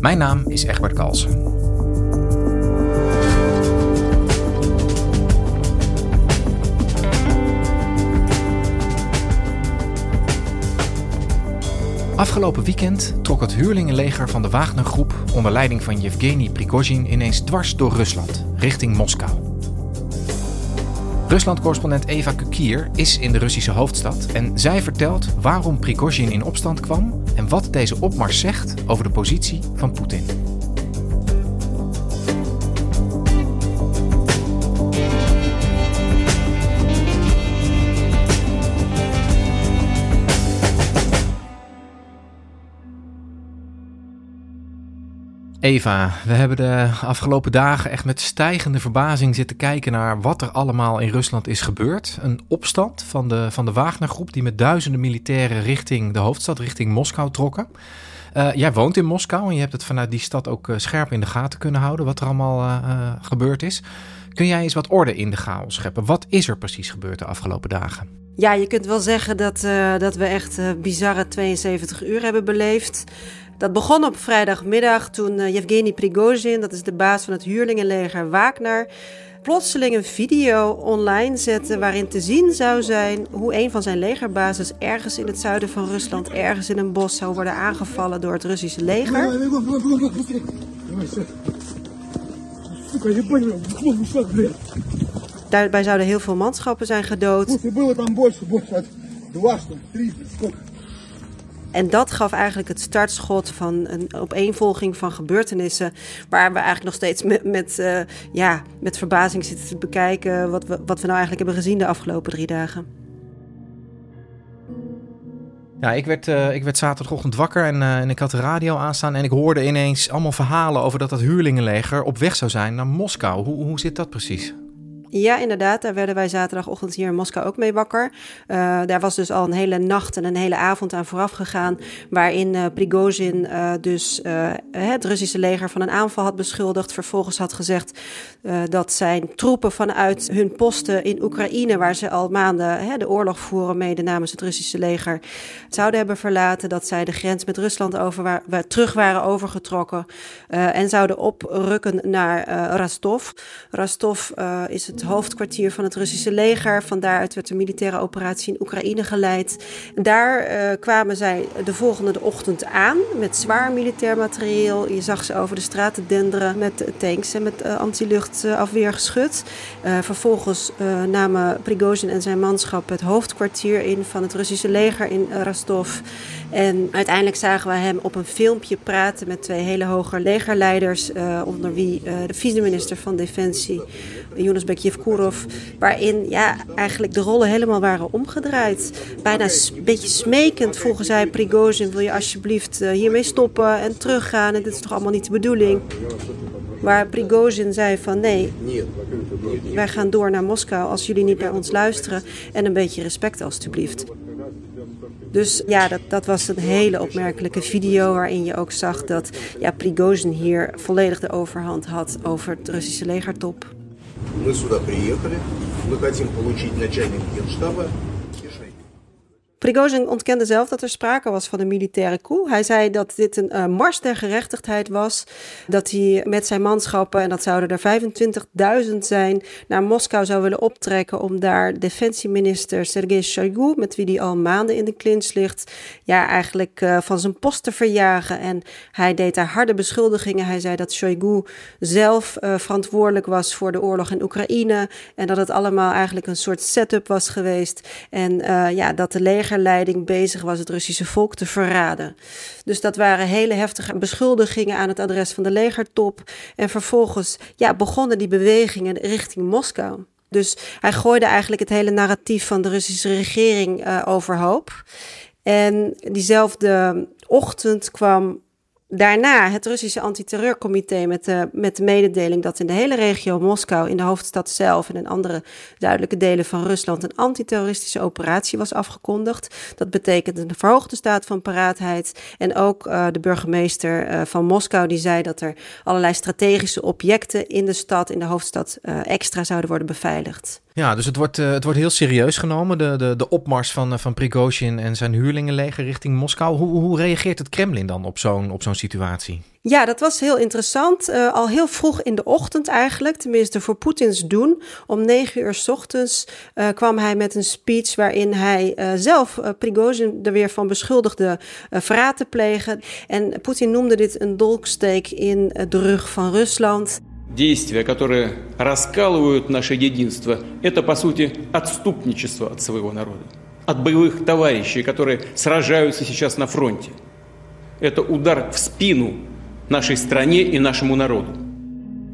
Mijn naam is Egbert Kalsen. Afgelopen weekend trok het huurlingenleger van de Wagner-groep onder leiding van Yevgeny Prigozhin ineens dwars door Rusland, richting Moskou. Rusland-correspondent Eva Kukier is in de Russische hoofdstad en zij vertelt waarom Prigozhin in opstand kwam en wat deze opmars zegt over de positie van Poetin. Eva, we hebben de afgelopen dagen echt met stijgende verbazing zitten kijken naar wat er allemaal in Rusland is gebeurd. Een opstand van de, van de Wagner-groep die met duizenden militairen richting de hoofdstad, richting Moskou trokken. Uh, jij woont in Moskou en je hebt het vanuit die stad ook uh, scherp in de gaten kunnen houden wat er allemaal uh, gebeurd is. Kun jij eens wat orde in de chaos scheppen? Wat is er precies gebeurd de afgelopen dagen? Ja, je kunt wel zeggen dat, dat we echt bizarre 72 uur hebben beleefd. Dat begon op vrijdagmiddag toen uh, Yevgeny Prigozhin, dat is de baas van het huurlingenleger Wagner, plotseling een video online zette waarin te zien zou zijn hoe een van zijn legerbases ergens in het zuiden van Rusland, ergens in een bos, zou worden aangevallen door het Russische leger. Daarbij zouden heel veel manschappen zijn gedood. En dat gaf eigenlijk het startschot van een opeenvolging van gebeurtenissen. Waar we eigenlijk nog steeds met, met, uh, ja, met verbazing zitten te bekijken. Wat we, wat we nou eigenlijk hebben gezien de afgelopen drie dagen. Ja, ik werd, uh, ik werd zaterdagochtend wakker en, uh, en ik had de radio aanstaan. En ik hoorde ineens allemaal verhalen over dat dat huurlingenleger op weg zou zijn naar Moskou. Hoe, hoe zit dat precies? Ja, inderdaad. Daar werden wij zaterdagochtend hier in Moskou ook mee wakker. Uh, daar was dus al een hele nacht en een hele avond aan vooraf gegaan. Waarin uh, Prigozhin uh, dus het Russische leger van een aanval had beschuldigd. Vervolgens had gezegd dat zijn troepen vanuit hun posten in Oekraïne, waar ze al maanden de oorlog voeren, mede namens het Russische leger, zouden hebben verlaten. Dat zij de grens met Rusland over waar, waar terug waren overgetrokken. en zouden oprukken naar Rostov. Rostov is het het hoofdkwartier van het Russische leger. Van daaruit werd de militaire operatie in Oekraïne geleid. Daar uh, kwamen zij de volgende ochtend aan met zwaar militair materieel. Je zag ze over de straten denderen met tanks en met uh, antiluchtafweergeschut. Uh, vervolgens namen Prigozhin en zijn manschap het hoofdkwartier in van het Russische leger in Rostov. En uiteindelijk zagen we hem op een filmpje praten met twee hele hoge legerleiders, onder wie de vice-minister van Defensie, Jonas Bekje Waarin ja, eigenlijk de rollen helemaal waren omgedraaid. Bijna een beetje smekend vroegen zij Prigozhin, wil je alsjeblieft uh, hiermee stoppen en teruggaan en dit is toch allemaal niet de bedoeling. Waar Prigozhin zei van nee, wij gaan door naar Moskou als jullie niet bij ons luisteren en een beetje respect alstublieft. Dus ja, dat, dat was een hele opmerkelijke video waarin je ook zag dat ja, Prigozhin hier volledig de overhand had over het Russische legertop. Мы сюда приехали, мы хотим получить начальника генштаба Prigozhin ontkende zelf dat er sprake was van een militaire coup. Hij zei dat dit een uh, mars der gerechtigheid was. Dat hij met zijn manschappen, en dat zouden er 25.000 zijn, naar Moskou zou willen optrekken om daar defensieminister Sergei Shoigu, met wie hij al maanden in de clinch ligt, ja, eigenlijk uh, van zijn post te verjagen. En hij deed daar harde beschuldigingen. Hij zei dat Shoigu zelf uh, verantwoordelijk was voor de oorlog in Oekraïne en dat het allemaal eigenlijk een soort setup was geweest. En ja, dat de leger legerleiding bezig was het Russische volk te verraden. Dus dat waren hele heftige beschuldigingen aan het adres van de legertop. En vervolgens ja, begonnen die bewegingen richting Moskou. Dus hij gooide eigenlijk het hele narratief van de Russische regering uh, overhoop. En diezelfde ochtend kwam Daarna het Russische antiterreurcomité met de, met de mededeling dat in de hele regio Moskou, in de hoofdstad zelf en in andere duidelijke delen van Rusland een antiterroristische operatie was afgekondigd. Dat betekent een verhoogde staat van paraatheid. En ook uh, de burgemeester uh, van Moskou die zei dat er allerlei strategische objecten in de stad, in de hoofdstad, uh, extra zouden worden beveiligd. Ja, dus het wordt, uh, het wordt heel serieus genomen, de, de, de opmars van, van Prigozhin en zijn huurlingenleger richting Moskou. Hoe, hoe reageert het Kremlin dan op zo'n zo'n situatie? Ja, dat was heel interessant. Uh, al heel vroeg in de ochtend eigenlijk, tenminste voor Poetins doen. Om negen uur s ochtends kwam hij met een speech waarin hij zelf Prigozhin er weer van beschuldigde verraad te plegen. En Poetin noemde dit een dolksteek in de rug van Rusland. Действия, которые раскалывают наше единство, это, по сути, отступничество от своего народа, от боевых товарищей, которые сражаются сейчас на фронте. Это удар в спину нашей стране и нашему народу.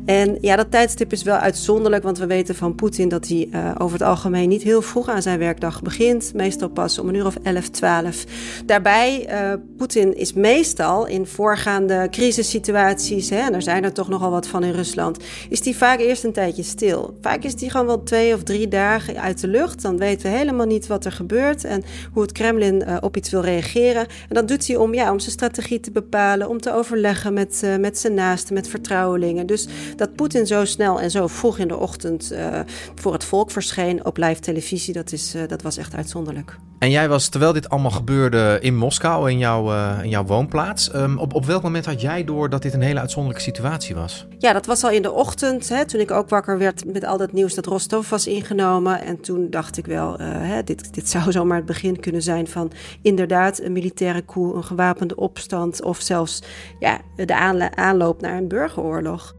En ja, dat tijdstip is wel uitzonderlijk, want we weten van Poetin dat hij uh, over het algemeen niet heel vroeg aan zijn werkdag begint. Meestal pas om een uur of 11, 12. Daarbij, uh, Poetin is meestal in voorgaande crisissituaties, hè, en er zijn er toch nogal wat van in Rusland, is hij vaak eerst een tijdje stil. Vaak is hij gewoon wel twee of drie dagen uit de lucht. Dan weten we helemaal niet wat er gebeurt en hoe het Kremlin uh, op iets wil reageren. En dat doet hij om, ja, om zijn strategie te bepalen, om te overleggen met, met zijn naasten, met vertrouwelingen. Dus dat Poetin zo snel en zo vroeg in de ochtend uh, voor het volk verscheen op live televisie, dat, is, uh, dat was echt uitzonderlijk. En jij was, terwijl dit allemaal gebeurde in Moskou, in, jouw, uh, in jouw woonplaats, um, op, op welk moment had jij door dat dit een hele uitzonderlijke situatie was? Ja, dat was al in de ochtend, hè, toen ik ook wakker werd met al dat nieuws dat Rostov was ingenomen. En toen dacht ik wel, hè, dit, dit zou zomaar het begin kunnen zijn van inderdaad een militaire coup, een gewapende opstand of zelfs ja, de aanloop naar een burgeroorlog.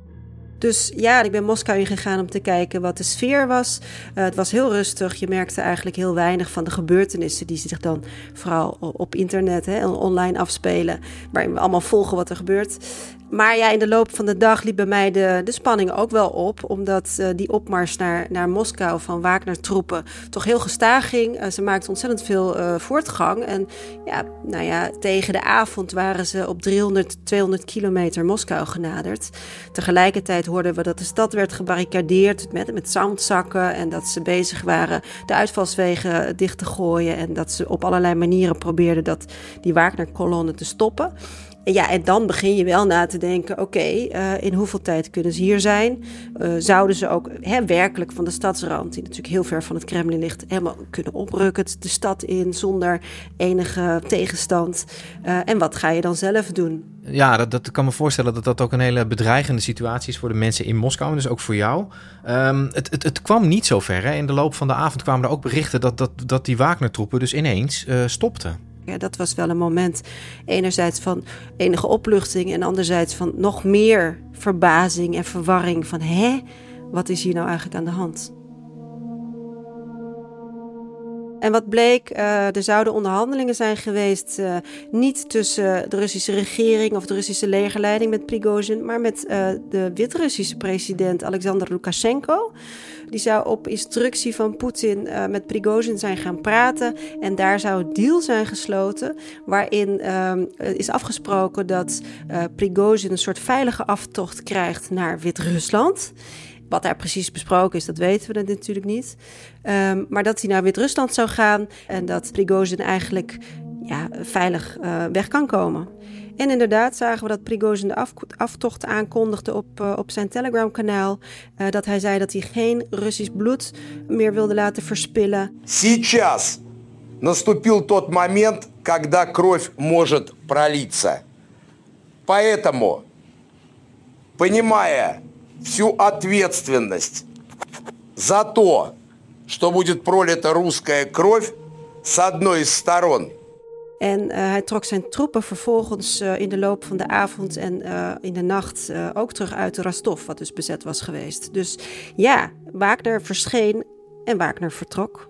Dus ja, ik ben Moskou ingegaan om te kijken wat de sfeer was. Uh, het was heel rustig. Je merkte eigenlijk heel weinig van de gebeurtenissen die zich dan vooral op internet en online afspelen. Waarin we allemaal volgen wat er gebeurt. Maar ja, in de loop van de dag liep bij mij de, de spanning ook wel op. Omdat uh, die opmars naar, naar Moskou van Wagner-troepen toch heel gestaag ging. Uh, ze maakten ontzettend veel voortgang. En ja, nou ja, tegen de avond waren ze op 300, 200 kilometer Moskou genaderd. Tegelijkertijd hoorden we dat de stad werd gebarricadeerd met, met zandzakken. En dat ze bezig waren de uitvalswegen dicht te gooien. En dat ze op allerlei manieren probeerden dat, die Wagner-kolonne te stoppen. Ja, en dan begin je wel na te denken: oké, uh, in hoeveel tijd kunnen ze hier zijn? Uh, zouden ze ook hè, werkelijk van de stadsrand, die natuurlijk heel ver van het Kremlin ligt, helemaal kunnen oprukken de stad in zonder enige tegenstand? Uh, en wat ga je dan zelf doen? Ja, dat, dat kan me voorstellen dat dat ook een hele bedreigende situatie is voor de mensen in Moskou en dus ook voor jou. Um, het, het, het, kwam niet zo ver. Hè? In de loop van de avond kwamen er ook berichten dat, dat, dat die Wagner-troepen dus ineens stopten. Ja, dat was wel een moment enerzijds van enige opluchting en anderzijds van nog meer verbazing en verwarring van hè, wat is hier nou eigenlijk aan de hand? En wat bleek, uh, er zouden onderhandelingen zijn geweest, uh, niet tussen de Russische regering of de Russische legerleiding met Prigozhin, maar met uh, de Wit-Russische president Alexander Lukashenko. Die zou op instructie van Poetin met Prigozhin zijn gaan praten. En daar zou een deal zijn gesloten, waarin ehm, is afgesproken dat Prigozhin een soort veilige aftocht krijgt naar Wit-Rusland. Wat daar precies besproken is, dat weten we natuurlijk niet. Um, maar dat hij naar Wit-Rusland zou gaan en dat Prigozhin eigenlijk ja, veilig uh, weg kan komen. En inderdaad zagen we dat Prigozhin de af, aftocht aankondigde op, uh, op zijn Telegram-kanaal. Uh, dat hij zei dat hij geen Russisch bloed meer wilde laten verspillen. Сейчас наступил тот момент, когда кровь может пролиться. Поэтому, понимая всю ответственность за то, что будет пролита русская кровь с одной из сторон. En uh, hij trok zijn troepen vervolgens uh, in de loop van de avond en uh, in de nacht ook terug uit Rostov, wat dus bezet was geweest. Dus ja, Wagner verscheen en Wagner vertrok.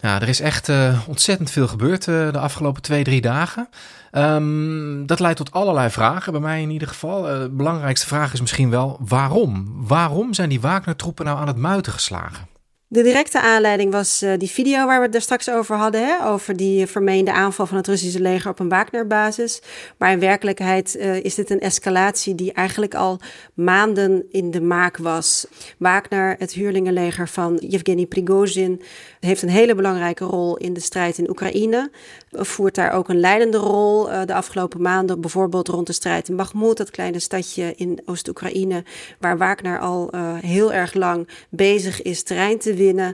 Ja, er is echt uh, ontzettend veel gebeurd uh, de afgelopen twee, drie dagen. Um, dat leidt tot allerlei vragen, bij mij in ieder geval. Uh, de belangrijkste vraag is misschien wel waarom? Waarom zijn die Wagner-troepen nou aan het muiten geslagen? De directe aanleiding was uh, die video waar we het er straks over hadden, hè? over die vermeende aanval van het Russische leger op een Wagner-basis. Maar in werkelijkheid uh, is dit een escalatie die eigenlijk al maanden in de maak was. Wagner, het huurlingenleger van Yevgeny Prigozhin, heeft een hele belangrijke rol in de strijd in Oekraïne. Voert daar ook een leidende rol uh, de afgelopen maanden, bijvoorbeeld rond de strijd in Bakhmut, dat kleine stadje in Oost-Oekraïne, waar Wagner al heel erg lang bezig is terrein te uh,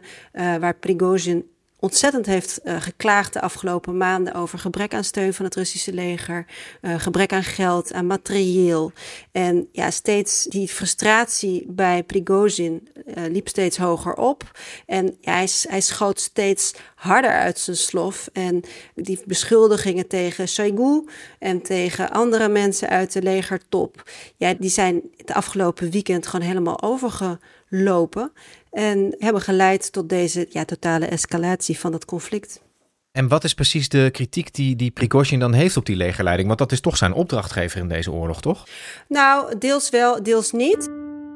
waar Prigozhin ontzettend heeft uh, geklaagd de afgelopen maanden over gebrek aan steun van het Russische leger, uh, gebrek aan geld, aan materieel. En ja, steeds die frustratie bij Prigozhin uh, liep steeds hoger op. En hij, hij schoot steeds harder uit zijn slof. En die beschuldigingen tegen Shoigu en tegen andere mensen uit de legertop, ja, die zijn het afgelopen weekend gewoon helemaal overgelopen. En hebben geleid tot deze ja, totale escalatie van het conflict. En wat is precies de kritiek die, die Prigozhin dan heeft op die legerleiding? Want dat is toch zijn opdrachtgever in deze oorlog, toch? Nou, deels wel, deels niet.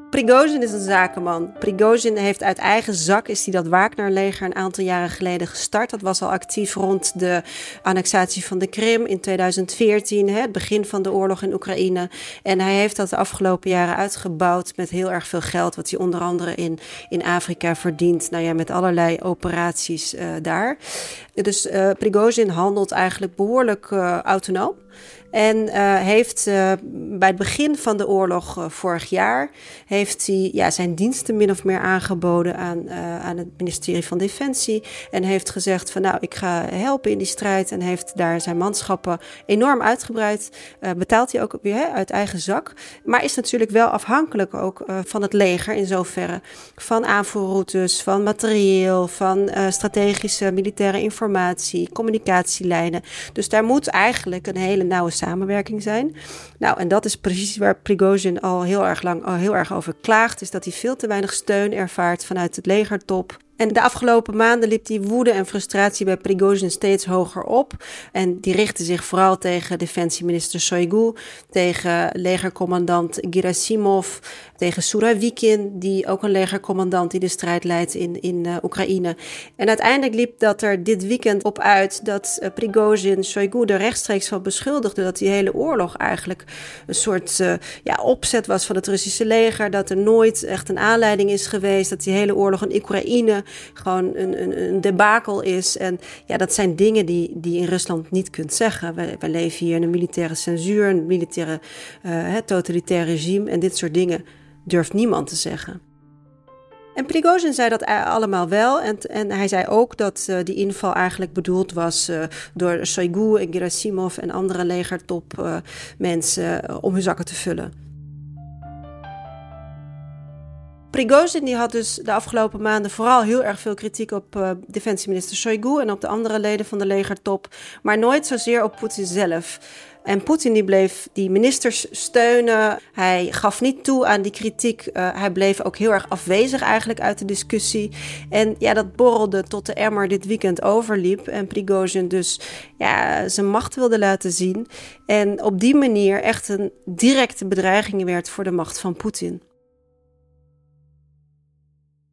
Prigozhin is een zakenman. Prigozhin heeft uit eigen zak is hij dat Wagner-leger een aantal jaren geleden gestart. Dat was al actief rond de annexatie van de Krim in 2014, hè, het begin van de oorlog in Oekraïne. En hij heeft dat de afgelopen jaren uitgebouwd met heel erg veel geld, wat hij onder andere in, in Afrika verdient. Nou ja, met allerlei operaties uh, daar. Dus uh, handelt eigenlijk behoorlijk uh, autonoom. En uh, heeft uh, bij het begin van de oorlog uh, vorig jaar heeft hij ja, zijn diensten min of meer aangeboden aan, aan het ministerie van Defensie. En heeft gezegd van nou, ik ga helpen in die strijd. En heeft daar zijn manschappen enorm uitgebreid. betaalt hij ook weer hè, uit eigen zak. Maar is natuurlijk wel afhankelijk ook van het leger in zoverre. Van aanvoerroutes, van materieel, van strategische militaire informatie, communicatielijnen. Dus daar moet eigenlijk een hele nauwe samenwerking zijn. Nou, en dat is precies waar Prigozhin al heel erg lang al heel erg over klaagt, is dat hij veel te weinig steun ervaart vanuit het legertop. En de afgelopen maanden liep die woede en frustratie bij Prigozhin steeds hoger op. En die richtte zich vooral tegen defensieminister Shoigu, tegen legercommandant Gerasimov, tegen Suravikin, die ook een legercommandant die de strijd leidt in, in uh, Oekraïne. En uiteindelijk liep dat er dit weekend op uit dat uh, Prigozhin Shoigu er rechtstreeks van beschuldigde dat die hele oorlog eigenlijk een soort uh, ja, opzet was van het Russische leger. Dat er nooit echt een aanleiding is geweest. Dat die hele oorlog in Oekraïne gewoon een, een, een debakel is. En ja, dat zijn dingen die, die in Rusland niet kunt zeggen. We leven hier in een militaire censuur, een militaire uh, totalitair regime. En dit soort dingen durft niemand te zeggen. En Prigozhin zei dat allemaal wel. En, en hij zei ook dat uh, die inval eigenlijk bedoeld was door Shoigu en Gerasimov en andere legertop uh, mensen om hun zakken te vullen. Prigozhin die had dus de afgelopen maanden vooral heel erg veel kritiek op uh, defensieminister Shoigu en op de andere leden van de legertop, maar nooit zozeer op Poetin zelf. En Poetin die bleef die ministers steunen. Hij gaf niet toe aan die kritiek. Uh, hij bleef ook heel erg afwezig eigenlijk uit de discussie. En ja, dat borrelde tot de emmer dit weekend overliep. En Prigozhin dus ja, zijn macht wilde laten zien. En op die manier echt een directe bedreiging werd voor de macht van Poetin.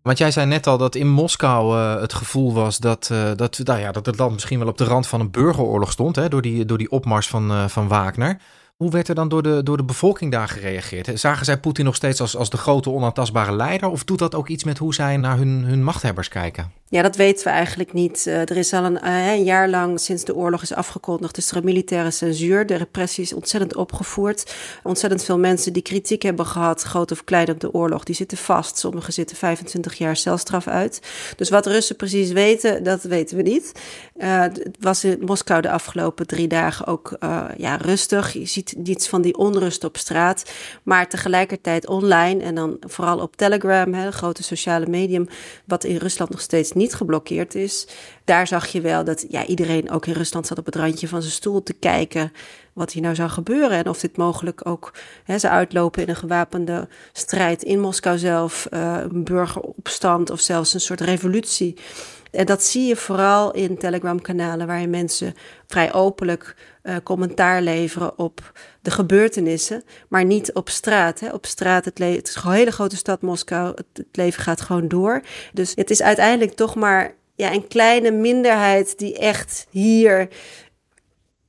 Want jij zei net al dat in Moskou uh, het gevoel was dat, uh, dat, nou ja, dat het land misschien wel op de rand van een burgeroorlog stond, hè, door, die, door die opmars van, uh, van Wagner. Hoe werd er dan door de, door de bevolking daar gereageerd? Zagen zij Poetin nog steeds als, als de grote onaantastbare leider? Of doet dat ook iets met hoe zij naar hun, hun machthebbers kijken? Ja, dat weten we eigenlijk niet. Uh, er is al een, uh, een, jaar lang sinds de oorlog is afgekondigd, dus er een militaire censuur. De repressie is ontzettend opgevoerd. Ontzettend veel mensen die kritiek hebben gehad, groot of klein op de oorlog, die zitten vast. Sommigen zitten 25 jaar celstraf uit. Dus wat Russen precies weten, dat weten we niet. Uh, het was in Moskou de afgelopen drie dagen ook ja, rustig. Je ziet niets van die onrust op straat. Maar tegelijkertijd online en dan vooral op Telegram, hè, grote sociale medium, wat in Rusland nog steeds niet geblokkeerd is. Daar zag je wel dat ja, iedereen ook in Rusland zat op het randje van zijn stoel te kijken wat hier nou zou gebeuren. En of dit mogelijk ook hè, zou uitlopen in een gewapende strijd in Moskou zelf, uh, een burgeropstand of zelfs een soort revolutie. En dat zie je vooral in Telegram-kanalen waarin mensen vrij openlijk uh, commentaar leveren op de gebeurtenissen, maar niet op straat. Hè. Op straat, het, het is een hele grote stad Moskou, het, het, leven gaat gewoon door. Dus het is uiteindelijk toch maar ja, een kleine minderheid die echt hier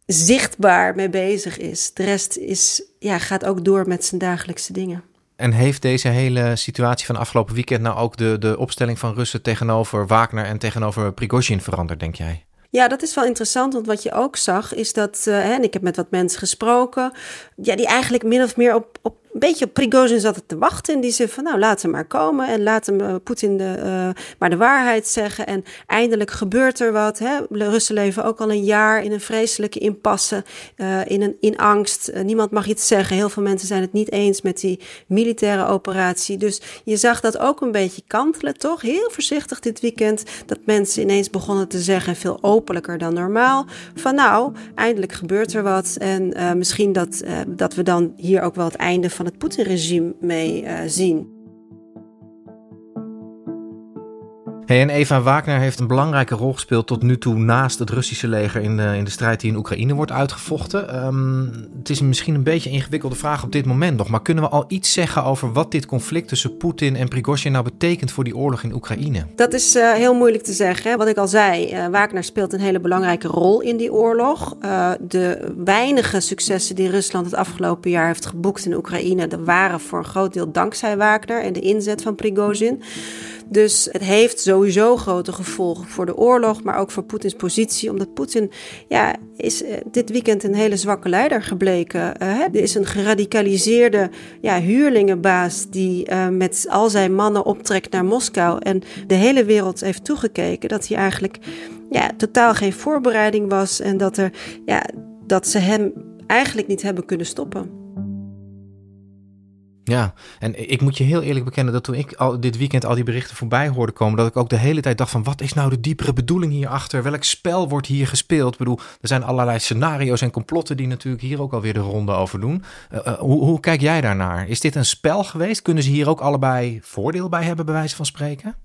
zichtbaar mee bezig is. De rest is, ja, gaat ook door met zijn dagelijkse dingen. En heeft deze hele situatie van afgelopen weekend nou ook de, de opstelling van Russen tegenover Wagner en tegenover Prigozhin veranderd, denk jij? Ja, dat is wel interessant, want wat je ook zag is dat, uh, en ik heb met wat mensen gesproken, ja, die eigenlijk min of meer op, op een beetje op Prigozhin zat te wachten. En die zei van, nou, laat hem maar komen. En laat hem uh, Poetin de, uh, maar de waarheid zeggen. En eindelijk gebeurt er wat. Hè? Russen leven ook al een jaar in een vreselijke impasse. Uh, in, een, in angst. niemand mag iets zeggen. Heel veel mensen zijn het niet eens met die militaire operatie. Dus je zag dat ook een beetje kantelen, toch? Heel voorzichtig dit weekend. Dat mensen ineens begonnen te zeggen, veel openlijker dan normaal. Van nou, eindelijk gebeurt er wat. En misschien dat, dat we dan hier ook wel het einde van het Poetin-regime mee uh, zien. En Eva Wagner heeft een belangrijke rol gespeeld tot nu toe naast het Russische leger in de, in de strijd die in Oekraïne wordt uitgevochten. Um, het is misschien een beetje een ingewikkelde vraag op dit moment nog, maar kunnen we al iets zeggen over wat dit conflict tussen Poetin en Prigozhin nou betekent voor die oorlog in Oekraïne? Dat is uh, heel moeilijk te zeggen. Hè? Wat ik al zei, uh, Wagner speelt een hele belangrijke rol in die oorlog. De weinige successen die Rusland het afgelopen jaar heeft geboekt in Oekraïne, dat waren voor een groot deel dankzij Wagner en de inzet van Prigozhin. Dus het heeft sowieso grote gevolgen voor de oorlog, maar ook voor Poetins positie. Omdat Poetin ja, is uh, dit weekend een hele zwakke leider gebleken. Uh, er is een geradicaliseerde ja, huurlingenbaas die uh, met al zijn mannen optrekt naar Moskou. En de hele wereld heeft toegekeken dat hij eigenlijk ja, totaal geen voorbereiding was. En dat, er, ja, dat ze hem eigenlijk niet hebben kunnen stoppen. Ja, en ik moet je heel eerlijk bekennen dat toen ik al dit weekend al die berichten voorbij hoorde komen, dat ik ook de hele tijd dacht van wat is nou de diepere bedoeling hierachter? Welk spel wordt hier gespeeld? Ik bedoel, er zijn allerlei scenario's en complotten die natuurlijk hier ook alweer de ronde over doen. Uh, uh, hoe, hoe kijk jij daarnaar? Is dit een spel geweest? Kunnen ze hier ook allebei voordeel bij hebben, bij wijze van spreken?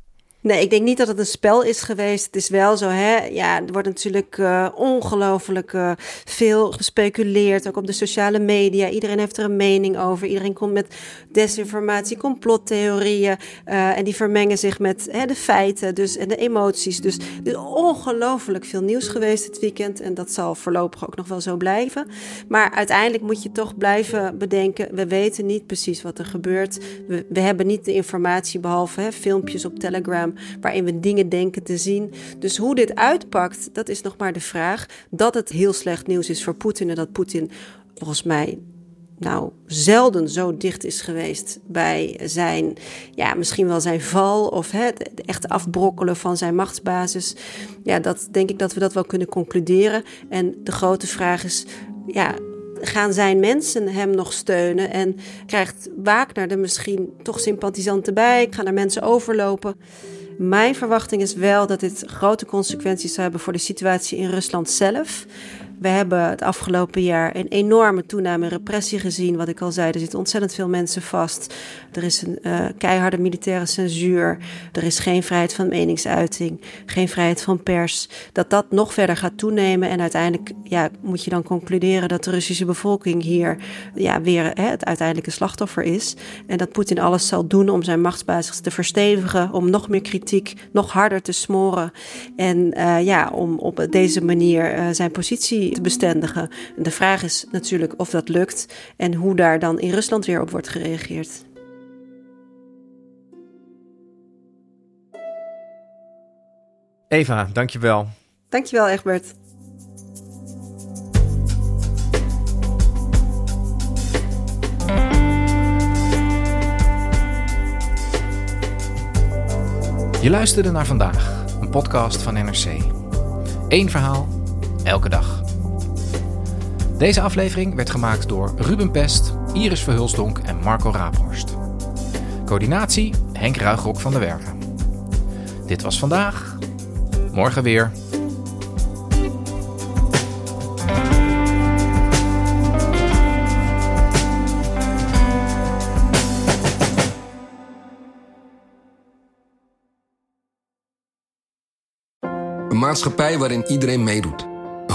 Nee, ik denk niet dat het een spel is geweest. Het is wel zo, hè. Ja, er wordt natuurlijk uh, ongelooflijk uh, veel gespeculeerd. Ook op de sociale media. Iedereen heeft er een mening over. Iedereen komt met desinformatie, complottheorieën. Uh, en die vermengen zich met hè, de feiten dus, en de emoties. Dus er is ongelooflijk veel nieuws geweest dit weekend. En dat zal voorlopig ook nog wel zo blijven. Maar uiteindelijk moet je toch blijven bedenken. We weten niet precies wat er gebeurt. We, we hebben niet de informatie behalve hè, filmpjes op Telegram waarin we dingen denken te zien. Dus hoe dit uitpakt, dat is nog maar de vraag. Dat het heel slecht nieuws is voor Poetin en dat Poetin volgens mij nou zelden zo dicht is geweest bij zijn, ja, misschien wel zijn val of het echt afbrokkelen van zijn machtsbasis. Ja, dat denk ik dat we dat wel kunnen concluderen. En de grote vraag is, ja, gaan zijn mensen hem nog steunen? En krijgt Wagner er misschien toch sympathisanten bij? Gaan er mensen overlopen? Mijn verwachting is wel dat dit grote consequenties zou hebben voor de situatie in Rusland zelf. We hebben het afgelopen jaar een enorme toename in repressie gezien. Wat ik al zei, er zitten ontzettend veel mensen vast. Er is een uh, keiharde militaire censuur. Er is geen vrijheid van meningsuiting. Geen vrijheid van pers. Dat dat nog verder gaat toenemen. En uiteindelijk ja, moet je dan concluderen dat de Russische bevolking hier ja, weer hè, het uiteindelijke slachtoffer is. En dat Poetin alles zal doen om zijn machtsbasis te verstevigen. Om nog meer kritiek, nog harder te smoren. En uh, ja, om op deze manier uh, zijn positie te bestendigen. De vraag is natuurlijk of dat lukt en hoe daar dan in Rusland weer op wordt gereageerd. Eva, dankjewel. Dankjewel, Egbert. Je luisterde naar vandaag, een podcast van NRC. Eén verhaal, elke dag. Deze aflevering werd gemaakt door Ruben Pest, Iris Verhulsdonk en Marco Raaphorst. Coördinatie Henk Ruigrok van de Werven. Dit was vandaag. Morgen weer. Een maatschappij waarin iedereen meedoet.